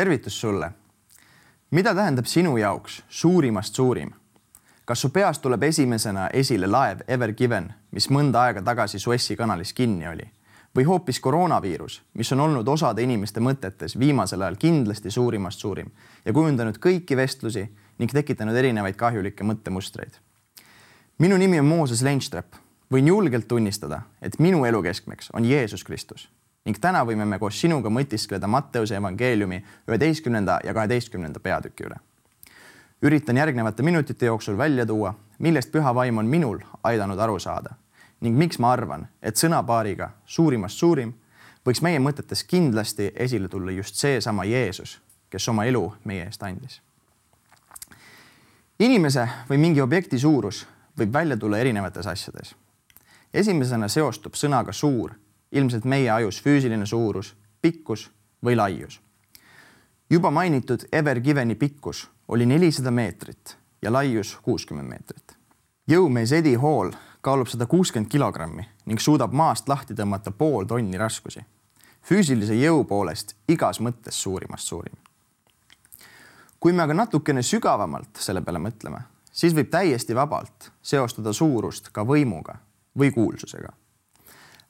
tervitus sulle. mida tähendab sinu jaoks suurimast suurim? kas su peas tuleb esimesena esile laev Ever Given, mis mõnda aega tagasi Suessi kanalis kinni oli või hoopis koroonaviirus, mis on olnud osade inimeste mõtetes viimasel ajal kindlasti suurimast suurim ja kujundanud kõiki vestlusi ning tekitanud erinevaid kahjulikke mõttemustreid. minu nimi on Mooses Lenstrep, võin julgelt tunnistada, et minu elu keskmeks on Jeesus Kristus ning täna võime me koos sinuga mõtiskleda Matteuse evangeeliumi üheteistkümnenda ja kaheteistkümnenda peatüki üle. üritan järgnevate minutite jooksul välja tuua, millest püha vaim on minul aidanud aru saada ning miks ma arvan, et sõnapaariga suurimast suurim võiks meie mõtetes kindlasti esile tulla just seesama Jeesus, kes oma elu meie eest andis. inimese või mingi objekti suurus võib välja tulla erinevates asjades. esimesena seostub sõnaga suur ilmselt meie ajus füüsiline suurus, pikkus või laius. juba mainitud Ever Giveni pikkus oli nelisada meetrit ja laius kuuskümmend meetrit. jõumees Eddie Hall kaalub sada kuuskümmend kilogrammi ning suudab maast lahti tõmmata pool tonni raskusi. füüsilise jõu poolest igas mõttes suurimast suurim. kui me aga natukene sügavamalt selle peale mõtleme, siis võib täiesti vabalt seostada suurust ka võimuga või kuulsusega.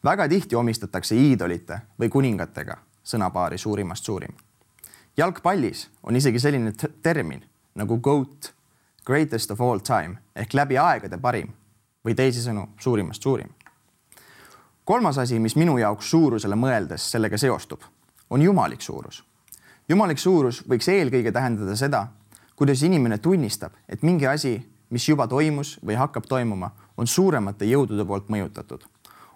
Väga tihti omistatakse iidolite või kuningatega sõnapaari suurimast suurim. jalgpallis on isegi selline termin nagu GOAT, greatest of all time ehk läbi aegade parim või teisisõnu suurimast suurim. kolmas asi, mis minu jaoks suurusele mõeldes sellega seostub, on jumalik suurus. jumalik suurus võiks eelkõige tähendada seda, kuidas inimene tunnistab, et mingi asi, mis juba toimus või hakkab toimuma, on suuremate jõudude poolt mõjutatud.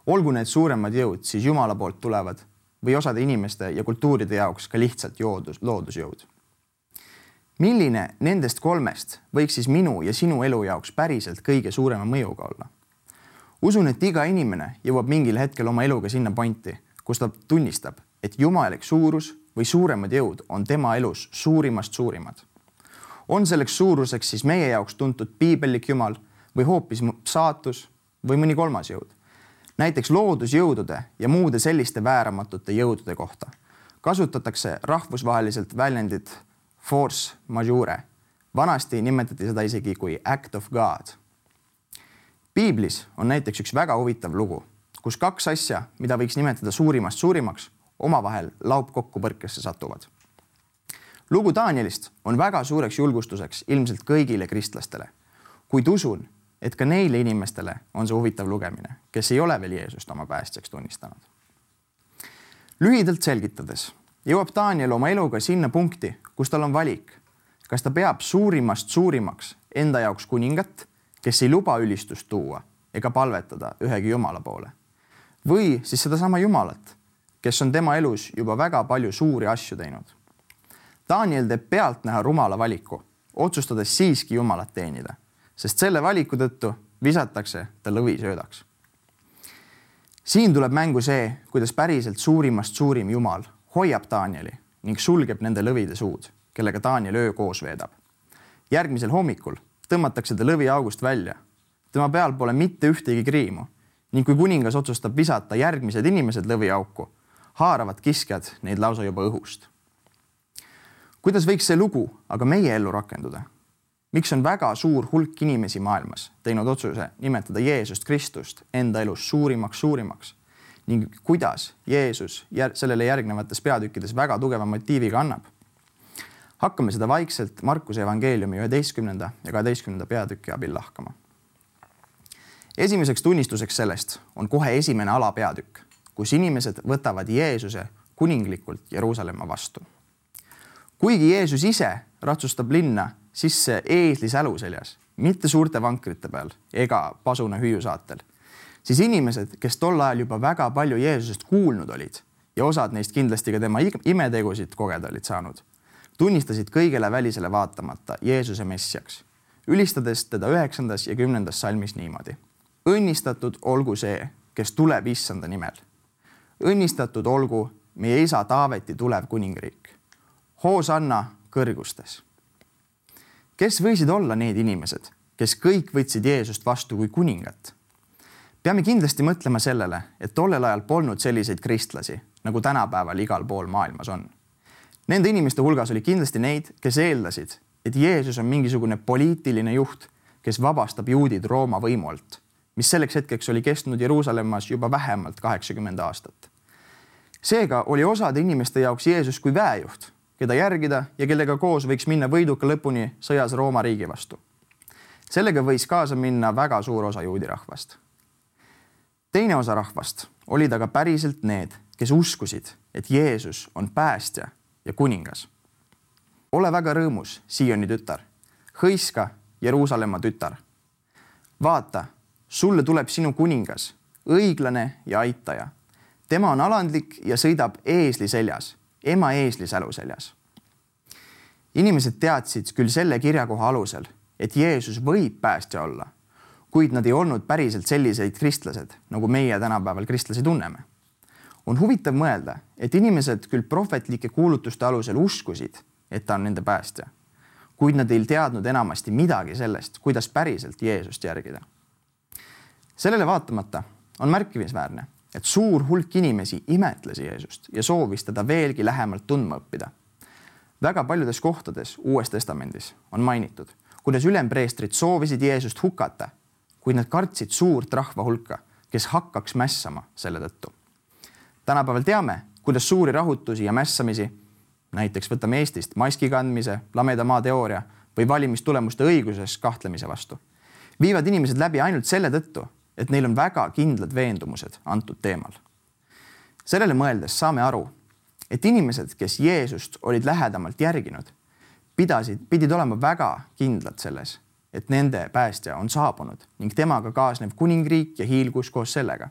Olgu need suuremad jõud siis Jumala poolt tulevad või osade inimeste ja kultuuride jaoks ka lihtsalt joodus, loodusjõud milline nendest kolmest võiks siis minu ja sinu elu jaoks päriselt kõige suurema mõjuga olla? usun, et iga inimene jõuab mingil hetkel oma eluga sinna pointi, kus ta tunnistab, et jumalik suurus või suuremad jõud on tema elus suurimast suurimad. on selleks suuruseks siis meie jaoks tuntud piibellik jumal või hoopis saatus või mõni kolmas jõud. Näiteks loodusjõudude ja muude selliste vääramatute jõudude kohta kasutatakse rahvusvaheliselt väljendit force majeure. vanasti nimetati seda isegi kui act of God. piiblis on näiteks üks väga huvitav lugu, kus kaks asja, mida võiks nimetada suurimast suurimaks, omavahel laupkokku põrkesse satuvad. lugu Danielist on väga suureks julgustuseks ilmselt kõigile kristlastele, kuid usun, et ka neile inimestele on see huvitav lugemine, kes ei ole veel Jeesust oma päästjaks tunnistanud. lühidalt selgitades jõuab Daniel oma eluga sinna punkti, kus tal on valik, kas ta peab suurimast suurimaks enda jaoks kuningat, kes ei luba ülistust tuua ega palvetada ühegi jumala poole või siis sedasama Jumalat, kes on tema elus juba väga palju suuri asju teinud. Daniel teeb pealtnäha rumala valiku, otsustades siiski Jumalat teenida, sest selle valiku tõttu visatakse ta lõvisöödaks. siin tuleb mängu see, kuidas päriselt suurimast suurim Jumal hoiab Danieli ning sulgeb nende lõvide suud, kellega Daniel öö koos veedab. järgmisel hommikul tõmmatakse ta lõviaugust välja. tema peal pole mitte ühtegi kriimu ning kui kuningas otsustab visata järgmised inimesed lõviauku, haaravad kiskjad neid lausa juba õhust. kuidas võiks see lugu aga meie ellu rakenduda? Miks on väga suur hulk inimesi maailmas teinud otsuse nimetada Jeesust Kristust enda elus suurimaks suurimaks ning kuidas Jeesus jär, sellele järgnevates peatükkides väga tugeva motiiviga annab. hakkame seda vaikselt Markuse evangeeliumi üheteistkümnenda ja kaheteistkümnenda peatüki abil lahkama. esimeseks tunnistuseks sellest on kohe esimene alapeatükk, kus inimesed võtavad Jeesuse kuninglikult Jeruusalemma vastu. kuigi Jeesus ise ratsustab linna sisse eesli sälu seljas, mitte suurte vankrite peal ega pasuna hüüusaatel siis inimesed, kes tol ajal juba väga palju Jeesusest kuulnud olid ja osad neist kindlasti ka tema imetegusid kogeda olid saanud, tunnistasid kõigele välisele vaatamata Jeesuse messiaks, ülistades teda üheksandas ja kümnendas salmis niimoodi. õnnistatud olgu see, kes tuleb issanda nimel. õnnistatud olgu meie isa Taaveti tulev kuningriik. Hoosanna kõrgustes. Kes võisid olla need inimesed, kes kõik võtsid Jeesust vastu kui kuningat peame kindlasti mõtlema sellele, et tollel ajal polnud selliseid kristlasi, nagu tänapäeval igal pool maailmas on. Nende inimeste hulgas oli kindlasti neid, kes eeldasid, et Jeesus on mingisugune poliitiline juht, kes vabastab juudid Rooma võimu alt, mis selleks hetkeks oli kestnud Jeruusalemmas juba vähemalt kaheksakümmend aastat. seega oli osade inimeste jaoks Jeesus kui väejuht, keda järgida ja kellega koos võiks minna võiduka lõpuni sõjas Rooma riigi vastu. sellega võis kaasa minna väga suur osa juudi rahvast. teine osa rahvast olid aga päriselt need, kes uskusid, et Jeesus on päästja ja kuningas. ole väga rõõmus, Sioni tütar, hõiska, Jeruusalemma tütar. vaata, sulle tuleb sinu kuningas, õiglane ja aitaja. tema on alandlik ja sõidab eesli seljas, ema eesli sälu seljas. inimesed teadsid küll selle kirjakoha alusel, et Jeesus võib päästja olla, kuid nad ei olnud päriselt sellised kristlased, nagu meie tänapäeval kristlasi tunneme on huvitav mõelda, et inimesed küll prohvetlike kuulutuste alusel uskusid, et ta on nende päästja, kuid nad ei teadnud enamasti midagi sellest, kuidas päriselt Jeesust järgida. sellele vaatamata on märkimisväärne, et suur hulk inimesi imetles Jeesust ja soovis teda veelgi lähemalt tundma õppida. väga paljudes kohtades Uues Testamendis on mainitud, kuidas ülempreestrid soovisid Jeesust hukata, kuid nad kartsid suurt rahva hulka, kes hakkaks mässama selle tõttu tänapäeval teame, kuidas suuri rahutusi ja mässamisi, näiteks võtame Eestist maski kandmise, lameda maa teooria või valimistulemuste õiguses kahtlemise vastu, viivad inimesed läbi ainult selle tõttu, et neil on väga kindlad veendumused antud teemal. sellele mõeldes saame aru, et inimesed, kes Jeesust olid lähedamalt järginud, pidasid, pidid olema väga kindlad selles, et nende päästja on saabunud ning temaga kaasnev kuningriik ja hiilgus koos sellega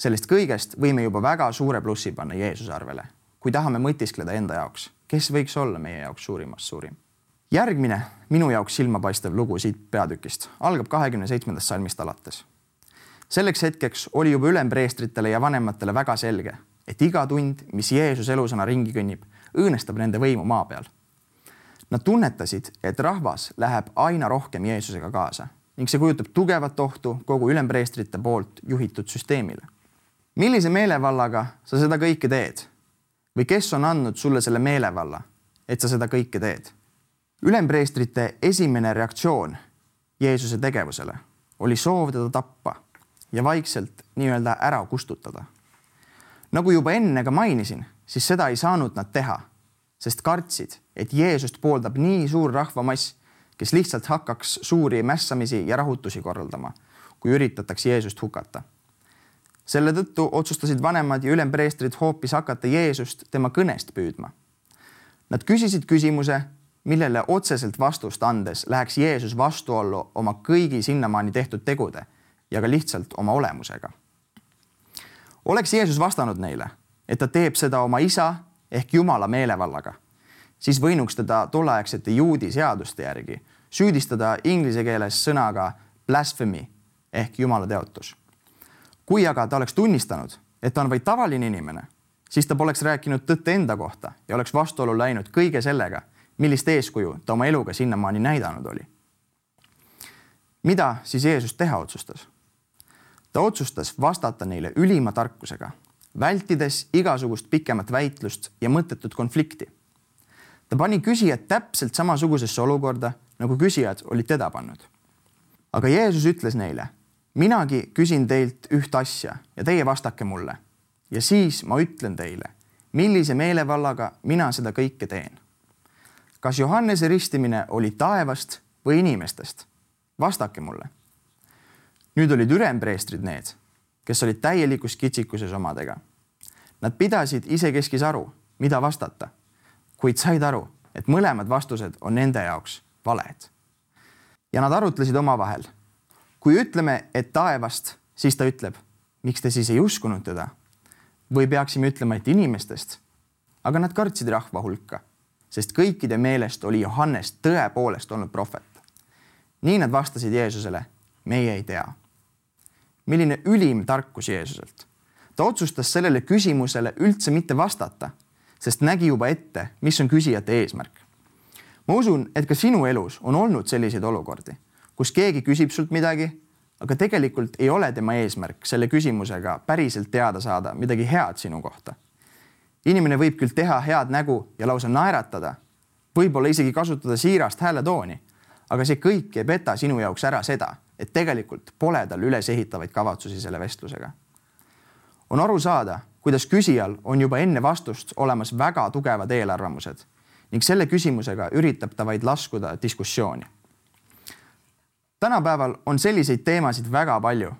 sellest kõigest võime juba väga suure plussi panna Jeesuse arvele, kui tahame mõtiskleda enda jaoks, kes võiks olla meie jaoks suurimast suurim. Järgmine minu jaoks silmapaistev lugu siit peatükist algab kahekümne seitsmendast salmist alates. selleks hetkeks oli juba ülempreestritele ja vanematele väga selge, et iga tund, mis Jeesus elusana ringi kõnnib, õõnestab nende võimu maa peal. Nad tunnetasid, et rahvas läheb aina rohkem Jeesusega kaasa ning see kujutab tugevat ohtu kogu ülempreestrite poolt juhitud süsteemile millise meelevallaga sa seda kõike teed? või kes on andnud sulle selle meelevalla, et sa seda kõike teed? Ülempreestrite esimene reaktsioon Jeesuse tegevusele oli soov teda tappa ja vaikselt nii-öelda ära kustutada. nagu juba enne ka mainisin, siis seda ei saanud nad teha, sest kartsid, et Jeesust pooldab nii suur rahvamass, kes lihtsalt hakkaks suuri mässamisi ja rahutusi korraldama, kui üritatakse Jeesust hukata selle tõttu otsustasid vanemad ja ülempreestrid hoopis hakata Jeesust tema kõnest püüdma. Nad küsisid küsimuse, millele otseselt vastust andes läheks Jeesus vastuollu oma kõigi sinnamaani tehtud tegude ja ka lihtsalt oma olemusega. oleks Jeesus vastanud neile, et ta teeb seda oma isa ehk Jumala meelevallaga, siis võinuks teda tolleaegsete juudi seaduste järgi süüdistada inglise keeles sõnaga blasphemy ehk jumala teotus kui aga ta oleks tunnistanud, et ta on vaid tavaline inimene, siis ta poleks rääkinud tõtt enda kohta ja oleks vastuollu läinud kõige sellega, millist eeskuju ta oma eluga sinnamaani näidanud oli. mida siis Jeesus teha otsustas? ta otsustas vastata neile ülima tarkusega, vältides igasugust pikemat väitlust ja mõttetut konflikti. ta pani küsijad täpselt samasugusesse olukorda, nagu küsijad olid teda pannud. aga Jeesus ütles neile minagi küsin teilt üht asja ja teie vastake mulle ja siis ma ütlen teile, millise meelevallaga mina seda kõike teen. Kas Johannese ristimine oli taevast või inimestest? vastake mulle. nüüd olid ülempreestrid need, kes olid täielikus kitsikuses omadega. Nad pidasid isekeskis aru, mida vastata, kuid said aru, et mõlemad vastused on nende jaoks valed. ja nad arutlesid omavahel kui ütleme, et taevast, siis ta ütleb, miks te siis ei uskunud teda? või peaksime ütlema, et inimestest? aga nad kartsid rahva hulka, sest kõikide meelest oli Johannes tõepoolest olnud prohvet. nii nad vastasid Jeesusele, meie ei tea. milline ülim tarkus Jeesuselt. ta otsustas sellele küsimusele üldse mitte vastata, sest nägi juba ette, mis on küsijate eesmärk. ma usun, et ka sinu elus on olnud selliseid olukordi kus keegi küsib sult midagi, aga tegelikult ei ole tema eesmärk selle küsimusega päriselt teada saada midagi head sinu kohta. Inimene võib küll teha head nägu ja lausa naeratada, võib-olla isegi kasutada siirast hääletooni, aga see kõik ei peta sinu jaoks ära seda, et tegelikult pole tal ülesehitavaid kavatsusi selle vestlusega. on aru saada, kuidas küsijal on juba enne vastust olemas väga tugevad eelarvamused ning selle küsimusega üritab ta vaid laskuda diskussiooni. tänapäeval on selliseid teemasid väga palju.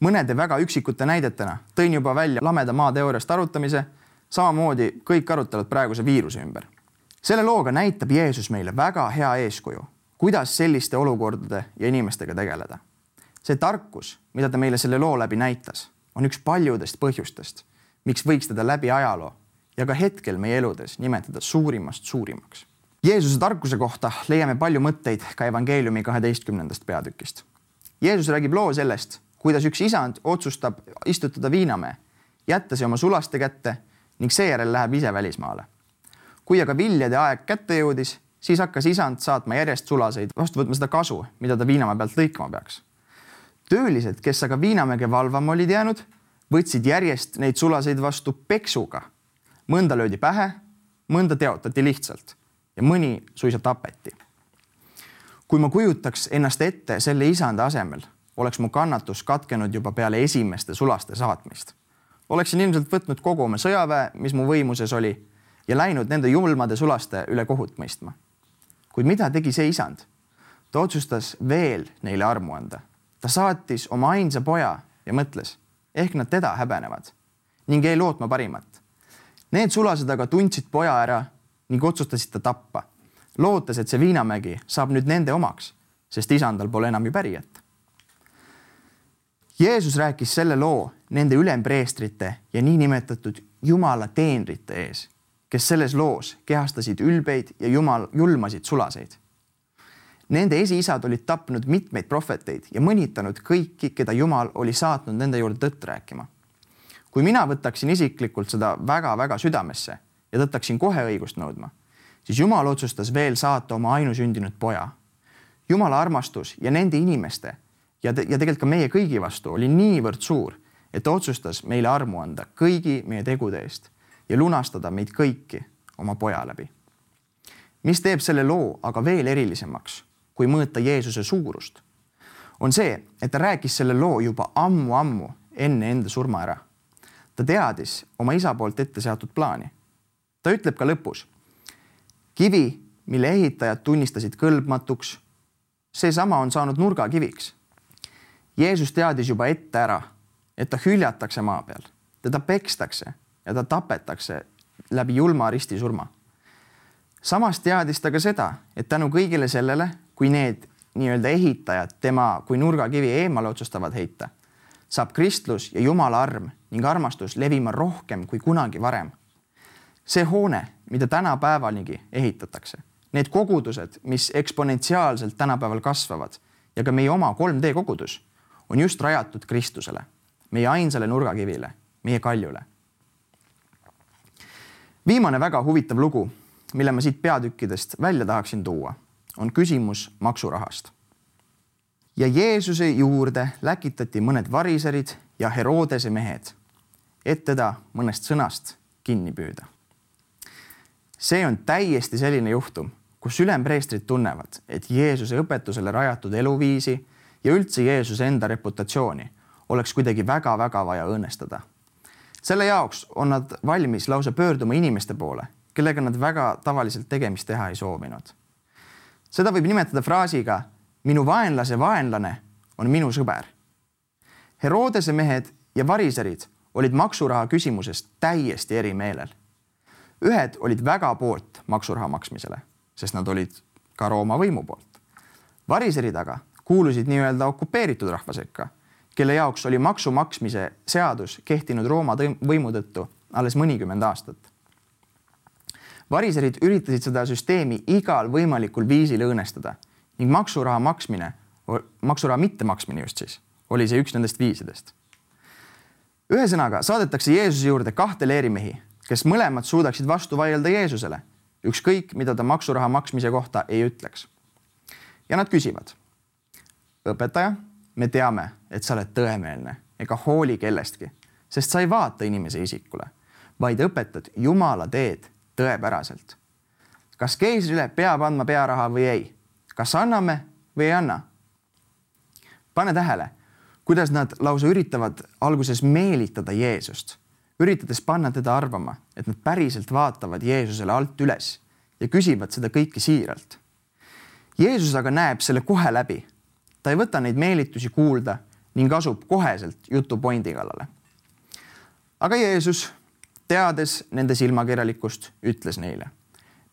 mõnede väga üksikute näidetena tõin juba välja lameda maa teooriast arutamise, samamoodi kõik arutelud praeguse viiruse ümber. selle looga näitab Jeesus meile väga hea eeskuju, kuidas selliste olukordade ja inimestega tegeleda. see tarkus, mida ta meile selle loo läbi näitas, on üks paljudest põhjustest, miks võiks teda läbi ajaloo ja ka hetkel meie eludes nimetada suurimast suurimaks. Jeesuse tarkuse kohta leiame palju mõtteid ka evangeeliumi kaheteistkümnendast peatükist. Jeesus räägib loo sellest, kuidas üks isand otsustab istutada viinamäe, jätta see oma sulaste kätte ning seejärel läheb ise välismaale. kui aga viljade aeg kätte jõudis, siis hakkas isand saatma järjest sulaseid vastu võtma seda kasu, mida ta viinamäe pealt lõikama peaks. töölised, kes aga viinamäge valvama olid jäänud, võtsid järjest neid sulaseid vastu peksuga mõnda löödi pähe, mõnda teotati lihtsalt ja mõni suisa tapeti. kui ma kujutaks ennast ette selle isanda asemel, oleks mu kannatus katkenud juba peale esimeste sulaste saatmist. Oleksin ilmselt võtnud kogu oma sõjaväe, mis mu võimuses oli ja läinud nende julmade sulaste üle kohut mõistma. kuid mida tegi see isand? ta otsustas veel neile armu anda. ta saatis oma ainsa poja ja mõtles, ehk nad teda häbenevad ning jäi lootma parimat Need sulased aga tundsid poja ära ning otsustasid ta tappa, lootes, et see viinamägi saab nüüd nende omaks, sest isandal pole enam ju pärijat. Jeesus rääkis selle loo nende ülempreestrite ja niinimetatud jumala teenrite ees, kes selles loos kehastasid ülbeid ja jumal, julmasid sulaseid. Nende esiisad olid tapnud mitmeid prohveteid ja mõnitanud kõiki, keda Jumal oli saatnud nende juurde tõtt rääkima kui mina võtaksin isiklikult seda väga-väga südamesse ja tõttaksin kohe õigust nõudma, siis Jumal otsustas veel saata oma ainusündinud poja. Jumala armastus ja nende inimeste ja, te, ja tegelikult ka meie kõigi vastu oli niivõrd suur, et ta otsustas meile armu anda kõigi meie tegude eest ja lunastada meid kõiki oma poja läbi. mis teeb selle loo aga veel erilisemaks, kui mõõta Jeesuse suurust, on see, et ta rääkis selle loo juba ammu-ammu enne enda surma ära ta teadis oma isa poolt ette seatud plaani. ta ütleb ka lõpus. kivi, mille ehitajad tunnistasid kõlbmatuks, seesama on saanud nurgakiviks. Jeesus teadis juba ette ära, et ta hüljatakse maa peal, teda pekstakse ja ta tapetakse läbi julma ristisurma. samas teadis ta ka seda, et tänu kõigile sellele, kui need nii-öelda ehitajad tema kui nurgakivi eemale otsustavad heita, saab kristlus ja Jumala arm ning armastus levima rohkem kui kunagi varem. see hoone, mida tänapäevaligi ehitatakse, need kogudused, mis eksponentsiaalselt tänapäeval kasvavad ja ka meie oma 3D kogudus on just rajatud Kristusele, meie ainsale nurgakivile, meie kaljule. viimane väga huvitav lugu, mille ma siit peatükkidest välja tahaksin tuua, on küsimus maksurahast ja Jeesuse juurde läkitati mõned variserid ja Herodese mehed, et teda mõnest sõnast kinni püüda. see on täiesti selline juhtum, kus ülempreestrid tunnevad, et Jeesuse õpetusele rajatud eluviisi ja üldse Jeesuse enda reputatsiooni oleks kuidagi väga-väga vaja õõnestada. selle jaoks on nad valmis lausa pöörduma inimeste poole, kellega nad väga tavaliselt tegemist teha ei soovinud. seda võib nimetada fraasiga minu vaenlase vaenlane on minu sõber. Herodese mehed ja variserid olid maksuraha küsimuses täiesti eri meelel. ühed olid väga poolt maksuraha maksmisele, sest nad olid ka Rooma võimu poolt. variserid aga kuulusid nii-öelda okupeeritud rahva sekka, kelle jaoks oli maksu maksmise seadus kehtinud Rooma võimu tõttu alles mõnikümmend aastat. variserid üritasid seda süsteemi igal võimalikul viisil õõnestada ning maksuraha maksmine, maksuraha mittemaksmine just siis, oli see üks nendest viisidest. ühesõnaga saadetakse Jeesuse juurde kahte leerimehi, kes mõlemad suudaksid vastu vaielda Jeesusele, ükskõik mida ta maksuraha maksmise kohta ei ütleks. ja nad küsivad. õpetaja, me teame, et sa oled tõemeelne ega hooli kellestki, sest sa ei vaata inimese isikule, vaid õpetad Jumala teed tõepäraselt. kas keisrile peab andma pearaha või ei? kas anname või ei anna? pane tähele, kuidas nad lausa üritavad alguses meelitada Jeesust, üritades panna teda arvama, et nad päriselt vaatavad Jeesusele alt üles ja küsivad seda kõike siiralt. Jeesus aga näeb selle kohe läbi. Ta ei võta neid meelitusi kuulda ning asub koheselt jutu pointi kallale. aga Jeesus, teades nende silmakirjalikkust, ütles neile.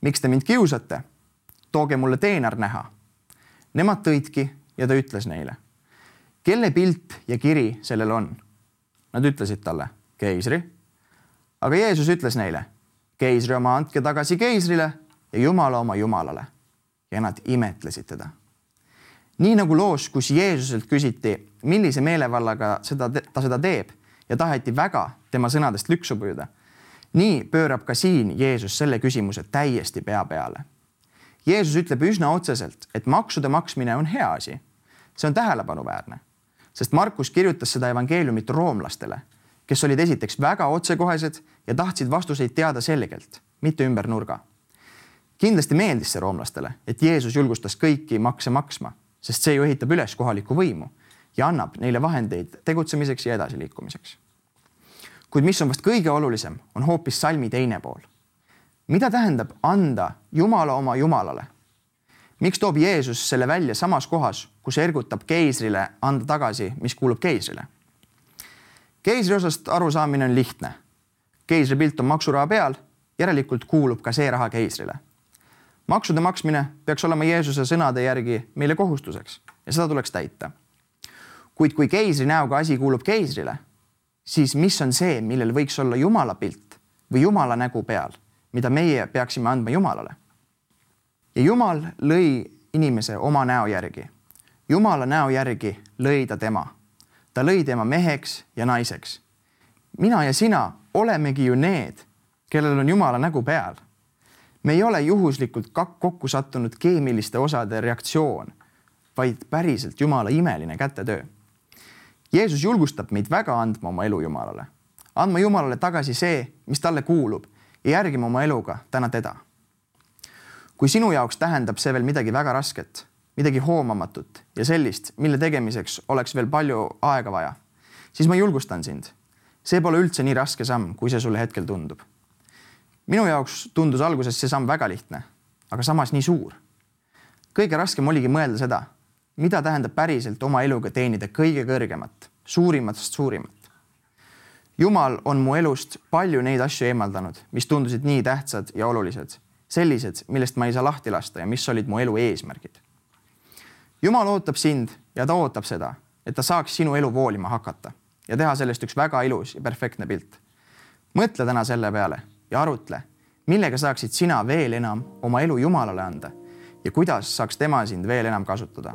miks te mind kiusate? tooge mulle teenar näha. Nemad tõidki ja ta ütles neile. kelle pilt ja kiri sellel on? Nad ütlesid talle, keisri. aga Jeesus ütles neile, keisri oma andke tagasi keisrile ja Jumala oma Jumalale. ja nad imetlesid teda. Nii nagu loos, kus Jeesuselt küsiti, millise meelevallaga seda, ta seda teeb ja taheti väga tema sõnadest lüksu püüda. nii pöörab ka siin Jeesus selle küsimuse täiesti pea peale. Jeesus ütleb üsna otseselt, et maksude maksmine on hea asi. see on tähelepanuväärne, sest Markus kirjutas seda evangeeliumit roomlastele, kes olid esiteks väga otsekohesed ja tahtsid vastuseid teada selgelt, mitte ümber nurga kindlasti meeldis see roomlastele, et Jeesus julgustas kõiki makse maksma, sest see ju ehitab üles kohalikku võimu ja annab neile vahendeid tegutsemiseks ja edasiliikumiseks. kuid mis on vast kõige olulisem, on hoopis salmi teine pool. mida tähendab anda Jumala oma Jumalale? miks toob Jeesus selle välja samas kohas, kus ergutab keisrile anda tagasi, mis kuulub keisrile? keisri osast arusaamine on lihtne. keisri pilt on maksuraha peal, järelikult kuulub ka see raha keisrile maksude maksmine peaks olema Jeesuse sõnade järgi meile kohustuseks ja seda tuleks täita. kuid kui keisri näoga asi kuulub keisrile, siis mis on see, millel võiks olla Jumala pilt või Jumala nägu peal, mida meie peaksime andma Jumalale? ja Jumal lõi inimese oma näo järgi. Jumala näo järgi lõi ta tema. ta lõi tema meheks ja naiseks. mina ja sina olemegi ju need, kellel on Jumala nägu peal me ei ole juhuslikult kokku sattunud keemiliste osade reaktsioon, vaid päriselt Jumala imeline kätetöö. Jeesus julgustab meid väga andma oma elu Jumalale, andma Jumalale tagasi see, mis talle kuulub ja järgima oma eluga täna teda. kui sinu jaoks tähendab see veel midagi väga rasket, midagi hoomamatut ja sellist, mille tegemiseks oleks veel palju aega vaja, siis ma julgustan sind. see pole üldse nii raske samm, kui see sulle hetkel tundub minu jaoks tundus alguses see samm väga lihtne, aga samas nii suur. kõige raskem oligi mõelda seda, mida tähendab päriselt oma eluga teenida kõige kõrgemat, suurimatest suurimat. jumal on mu elust palju neid asju eemaldanud, mis tundusid nii tähtsad ja olulised, sellised, millest ma ei saa lahti lasta ja mis olid mu elu eesmärgid. jumal ootab sind ja ta ootab seda, et ta saaks sinu elu voolima hakata ja teha sellest üks väga ilus ja perfektne pilt. mõtle täna selle peale ja arutle, millega saaksid sina veel enam oma elu Jumalale anda ja kuidas saaks tema sind veel enam kasutada